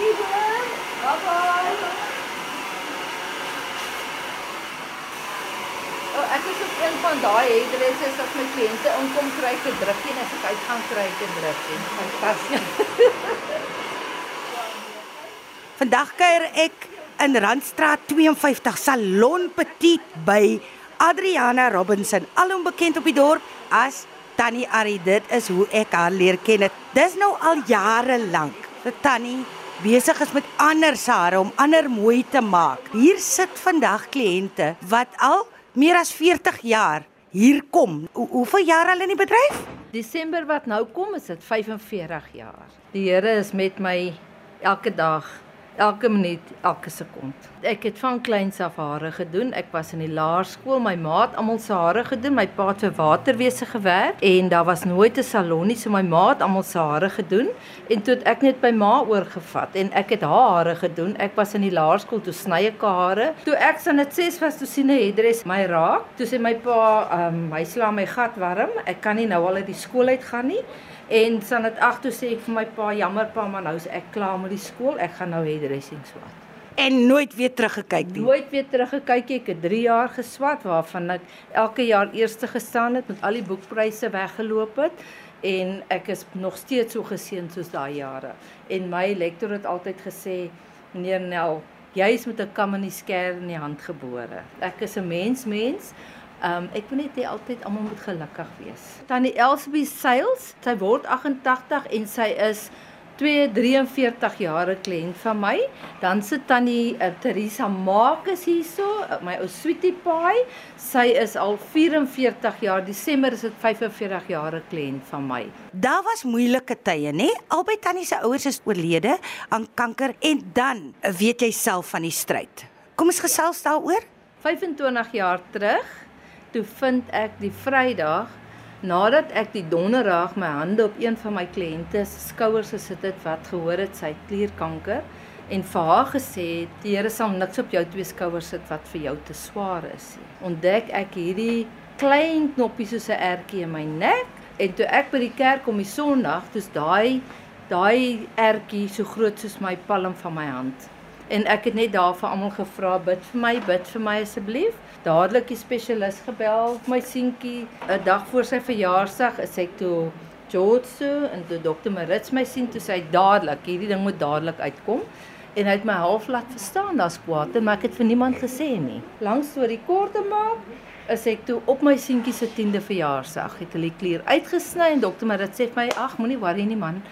Dankie hoor. Bye bye. Oh, ek is op een van daai hairdressers as my kliënte inkom kry 'n drukkie en as ek uitgaan kry ek 'n drukkie. Fantasties. Vandag kuier ek in Randstraat 52 Salon Petit by Adriana Robinson, alom bekend op die dorp as Tannie Ari. Dit is hoe ek haar leer ken. Dis nou al jare lank. Tannie besig is met ander se hare om ander mooi te maak. Hier sit vandag kliënte wat al meer as 40 jaar hier kom. Hoe, hoeveel jaar al in die bedryf? Desember wat nou kom is dit 45 jaar. Die Here is met my elke dag elke minuut, elke sekond. Ek het van kleins af hare gedoen. Ek was in die laerskool, my ma het almal se hare gedoen. My pa het vir waterwese gewerk en daar was nooit 'n salon nie, so my ma het almal se hare gedoen en toe ek net by ma oorgevat en ek het haar hare gedoen. Ek was in die laerskool toe sny ek hare. Toe ek san dit 6 was toe sien 'n hedres my raak. Toe sê my pa, um, hy slaan my gat warm. Ek kan nie nou al uit die skool uit gaan nie. En san dit ag toe sê ek vir my pa, jammer pa, maar nou is ek klaar met die skool. Ek gaan nou hairdressing swat. En nooit weer teruggekyk nie. Nooit weer teruggekyk nie. Ek het 3 jaar geswat waarvan ek elke jaar eerste gestaan het met al die boekpryse weggeloop het en ek is nog steeds so geseën soos daai jare. En my lektor het altyd gesê, meneer Nel, jy is met 'n kam in die skêr in die hand gebore. Ek is 'n mens mens. Um ek wil net hê altyd almal moet gelukkig wees. Tannie Elsbie Sales, sy word 88 en sy is 243 jaar 'n kliënt van my. Dan sit tannie uh, Teresa Marcus hierso, uh, my ou sweetie paai. Sy is al 44 jaar. Desember is dit 45 jaar 'n kliënt van my. Daar was moeilike tye, nê? Albei tannie se ouers is oorlede aan kanker en dan weet jy self van die stryd. Kom ons gesels daaroor. 25 jaar terug, toe vind ek die Vrydag nadat ek die donderdag my hande op een van my kliënte se skouers gesit het wat gehoor het sy het klierkanker en vir haar gesê het die Here sal niks op jou twee skouers sit wat vir jou te swaar is nie. Ontdek ek hierdie klein knoppie soos 'n ertjie in my nek en toe ek by die kerk kom die Sondag, dis daai daai ertjie so groot soos my palm van my hand. En ek het net daar vir almal gevra bid vir my, bid vir my asseblief. Dadelik die spesialis gebel my seentjie 'n dag voor sy verjaarsdag is ek toe George en toe dokter Marits my sien toe sy dadelik hierdie ding moet dadelik uitkom. En hy het my half laat verstaan daar's kwaad maar ek het vir niemand gesê nie. Langs storie kort te maak is ek toe op my seentjie se 10de verjaarsdag het hulle klier uitgesny en dokter Marits sê vir my ag moenie worry nie man.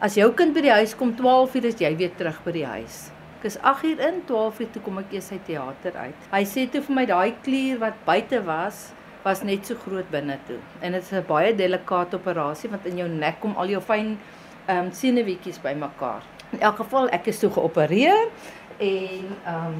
As jou kind by die huis kom 12 uur is jy weer terug by die huis Ek is 8 uur in, 12 uur toe kom ek eers uit teater uit. Hy sê toe vir my daai klier wat buite was, was net so groot binne toe. En dit is 'n baie delikate operasie want in jou nek kom al jou fyn ehm um, senuweetjies bymekaar. In elk geval, ek is toe geopereer en um,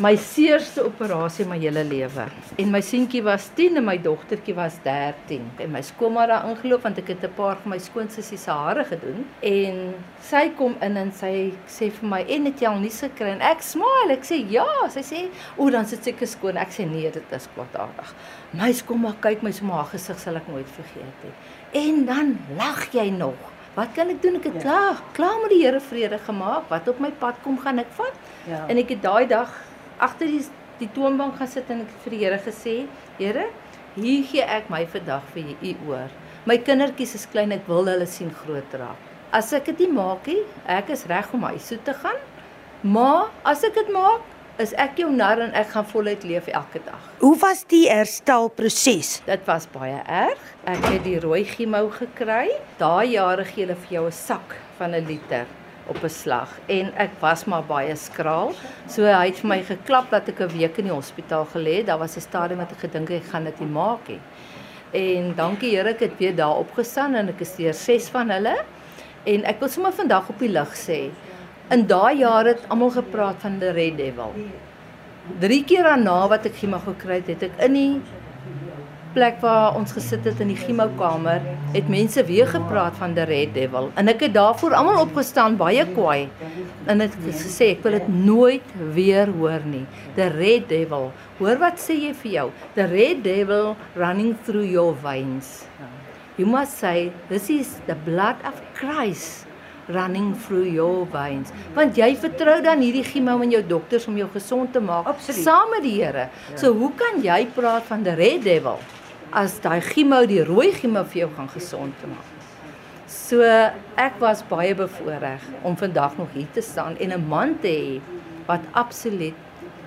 my seerste operasie my hele lewe. En my seentjie was 10 en my dogtertjie was 13. En my skoonma daar ingeloop want ek het 'n paar van my skoonsussie se hare gedoen. En sy kom in en sy sê vir my en het jy al nuus gekry? En ek smile ek sê ja. Sy sê o dan sit seker skoon. Ek sê nee dit is kwaadaardig. My skoonma kyk my so maar haar gesig sal ek nooit vergeet nie. En dan lag jy nog Wat kan ek doen? Ek het ja. klaar, klaar met die Here vrede gemaak. Wat op my pad kom, gaan ek vat. Ja. En ek het daai dag agter die die toonbank gesit en ek vir die Here gesê, Here, hier gee ek my vandag vir u oor. My kindertjies is klein, ek wil hulle sien groot raak. As ek dit nie maak nie, ek is reg om huis toe te gaan. Maar as ek dit maak, is ek jou nar en ek gaan voluit leef elke dag. Hoe was die herstelproses? Dit was baie erg. Ek het die rooi chemo gekry. Daai jare gee hulle vir jou 'n sak van 'n liter op 'n slag en ek was maar baie skraal. So hy het vir my geklap dat ek 'n week in die hospitaal gelê het. Daar was 'n stadium wat ek gedink ek gaan dit nie maak nie. En dankie Here ek het weer daar opgestaan en ek is deur 6 van hulle. En ek wil sommer vandag op die lig sê, In daai jare het almal gepraat van die Red Devil. Drie keer daarna wat ek chemo gekry het, het ek in die plek waar ons gesit het in die chemokamer, het mense weer gepraat van die Red Devil. En ek het daarvoor almal opgestaan baie kwaai. En het gesê ek wil dit nooit weer hoor nie. The Red Devil. Hoor wat sê jy vir jou? The Red Devil running through your veins. You must say this is the blood of Christ running through your veins. Want jy vertrou dan hierdie chemo en jou dokters om jou gesond te maak Absoluut. saam met die Here. Ja. So hoe kan jy praat van the red devil as daai chemo die rooi chemo vir jou gaan gesond te maak? So ek was baie bevoorreg om vandag nog hier te staan en 'n man te hê wat absoluut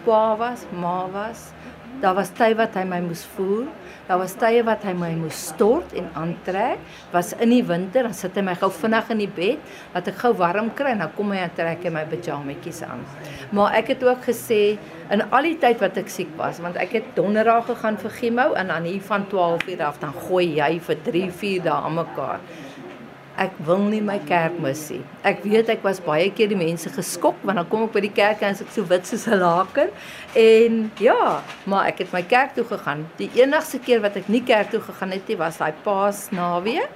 pa was, ma was. Daar was tye wat hy my moes voer. Daar was tye wat hy my moes stort en aantrek. Was in die winter, dan sit hy my gou vinnig in die bed, dat ek gou warm kry en dan kom hy en trek hy my pyjamatjies aan. Maar ek het ook gesê in al die tyd wat ek siek was, want ek het donderdag gegaan vir chemo en dan hier van 12 uur af dan gooi jy vir 3, 4 dae aan mekaar. Ek wil nie my kerk mis nie. Ek weet ek was baie keer die mense geskok want dan kom ek by die kerk en ek so wit soos 'n laken en ja, maar ek het my kerk toe gegaan. Die enigste keer wat ek nie kerk toe gegaan het nie was daai Paas naweek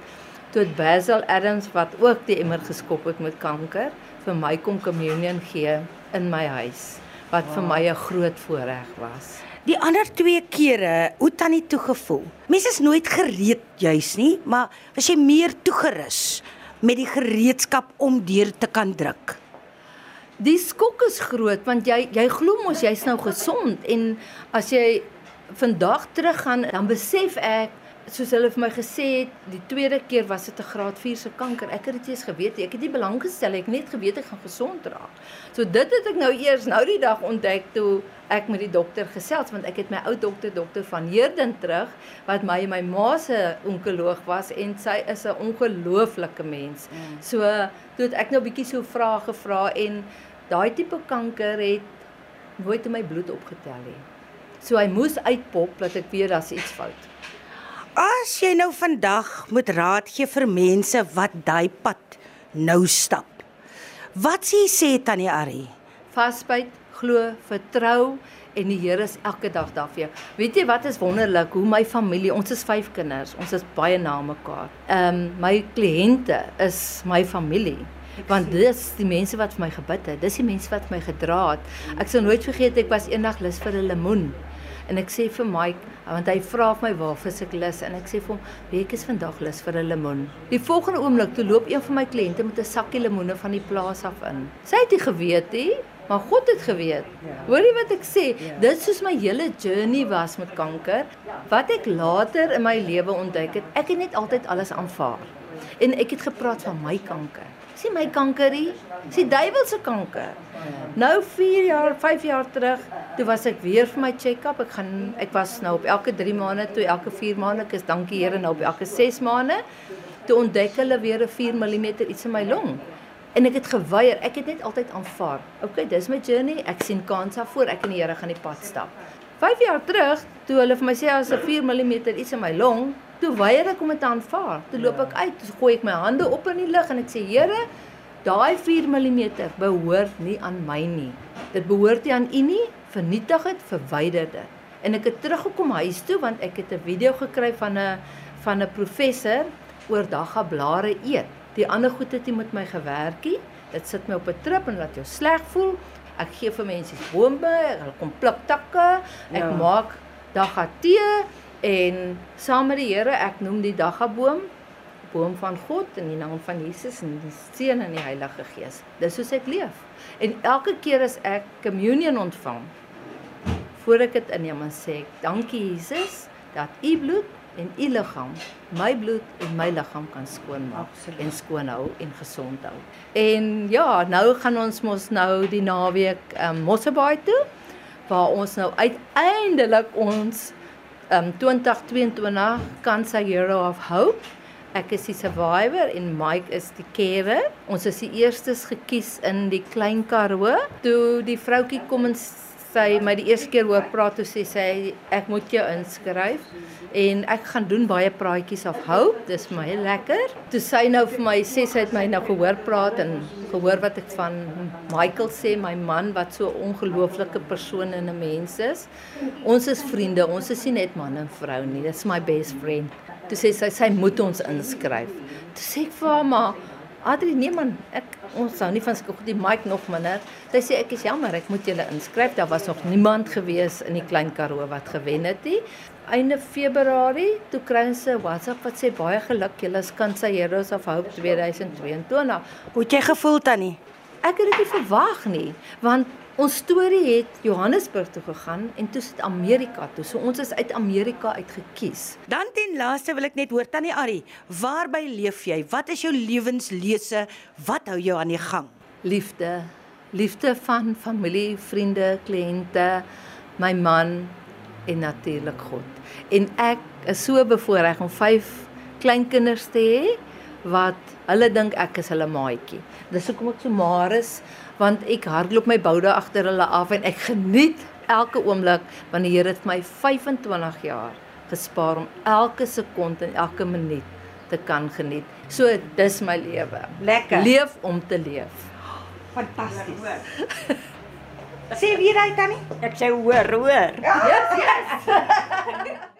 toe het Basil Adams wat ook die emmer geskop het met kanker vir my kom communion gee in my huis wat wow. vir my 'n groot voorreg was. Die ander twee kere, hoe tannie toe gevoel? Mense is nooit gereed juis nie, maar was jy meer toegerus met die gereedskap om deur te kan druk? Die skok is groot want jy jy glo mos jy's nou gesond en as jy vandag teruggaan dan besef ek soos hulle vir my gesê het die tweede keer was dit 'n graad 4 se kanker. Ek het dit eers geweet. Ek het nie belang gestel ek het net geweet ek gaan gesond raak. So dit het ek nou eers nou die dag ontdek toe ek met die dokter gesels want ek het my ou dokter dokter van Heerden terug wat my en my ma se onkoloog was en sy is 'n ongelooflike mens. Mm. So toe het ek nou bietjie so vrae gevra en daai tipe kanker het nooit in my bloed opgetel nie. So hy moes uitpop dat ek weet daar's iets fout. As jy nou vandag moet raad gee vir mense wat daai pad nou stap. Wat sê sê tannie Ari? Vasbyt, glo, vertrou en die Here is elke dag daar vir jou. Weet jy wat is wonderlik hoe my familie, ons is 5 kinders, ons is baie na mekaar. Ehm um, my kliënte is my familie want dis die mense wat vir my gebid het. Dis die mense wat my gedra het. Ek sal nooit vergeet ek was eendag lus vir 'n lemoen. En ek sê vir Mike, want hy vra vir my waarvoor ek lus en ek sê vir hom, "Ek is vandag lus vir 'n lemoen." Die volgende oomblik toe loop een van my kliënte met 'n sakkie lemoene van die plaas af in. Sy het nie geweet nie, maar God het geweet. Hoor jy wat ek sê? Dit soos my hele journey was met kanker, wat ek later in my lewe ontdek het, ek het net altyd alles aanvaar. En ek het gepraat van my kanker. Sien my kankerie, sien duiwel se kanker. Nou 4 jaar, 5 jaar terug, toe was ek weer vir my check-up. Ek gaan ek was nou op elke 3 maande, toe elke 4 maande, ek is dankie Here nou op elke 6 maande. Toe ontdek hulle weer 'n 4 mm iets in my long. En ek het geweier. Ek het net altyd aanvaar. Okay, dis my journey. Ek sien kans daarvoor. Ek en die Here gaan die pad stap. 5 jaar terug, toe hulle vir my sê as 'n 4 mm iets in my long, toe weier ek om dit te aanvaar. Toe loop ek uit, toe gooi ek my hande op in die lug en ek sê Here, daai 4 mm behoort nie aan my nie. Dit behoort nie aan U nie. Vernietig dit, verwyder dit. En ek het teruggekom huis toe want ek het 'n video gekry van 'n van 'n professor oor dagga blare eet. Die ander goed het nie met my gewerkie. Dit sit my op 'n trip en laat jou sleg voel. Ek gee vir mense bome, hulle kom pluk takke. Ek ja. maak dagga tee en saam met die Here, ek noem die dagga boom boom van God in die naam van Jesus en die Seun en die Heilige Gees. Dis hoe ek leef. En elke keer as ek communion ontvang, voor ek dit inneem, dan sê ek, "Dankie Jesus dat u bloed en u liggaam my bloed en my liggaam kan skoonmaak en skoon hou en gesond hou." En ja, nou gaan ons mos nou die naweek um, Mosselbaai toe waar ons nou uiteindelik ons um 2022 Cancer Hero of Hope Ek is die survivor en Mike is die carer. Ons is die eerstes gekies in die Klein Karoo. Toe die vroutjie kom en sy my die eerste keer hoor praat, toe sê sy ek moet jou inskryf en ek gaan doen baie praatjies of hope. Dis my lekker. Toe sy nou vir my sê sy het my nou gehoor praat en gehoor wat ek van Michael sê, my man wat so 'n ongelooflike persoon en 'n mens is. Ons is vriende. Ons is nie net man en vrou nie. Dis my best friend. Toe sê sy sy moet ons inskryf. Toe sê ek vir haar maar Adri, nee man, ek ons sou nie van skok die mic nog minder. Sy sê ek is jammer, ek moet julle inskryf. Daar was nog niemand gewees in die Klein Karoo wat gewen het nie. Einde Februarie toe kry ons 'n WhatsApp wat sê baie geluk, julle is Kansa Heroes of Hope 2022. Hoe het jy gevoel tannie? Ek het dit nie verwag nie, want ons storie het Johannesburg toe gegaan en toe sit Amerika toe. So ons is uit Amerika uitgekies. Dan ten laaste wil ek net hoor tannie Ari, waarby leef jy? Wat is jou lewenslese? Wat hou jou aan die gang? Liefde, liefde van familie, vriende, kliënte, my man en natuurlik God. En ek is so bevoorreg om 5 kleinkinders te hê wat hulle dink ek is hulle maatjie. Dis hoekom ek so maar is want ek hardloop my boude agter hulle af en ek geniet elke oomblik want die Here het my 25 jaar gespaar om elke sekonde en elke minuut te kan geniet. So dis my lewe. Lekker. Leef om te leef. Fantasties. Sê weer hy tannie? Ek sê hoor, hoor. Yes, yes.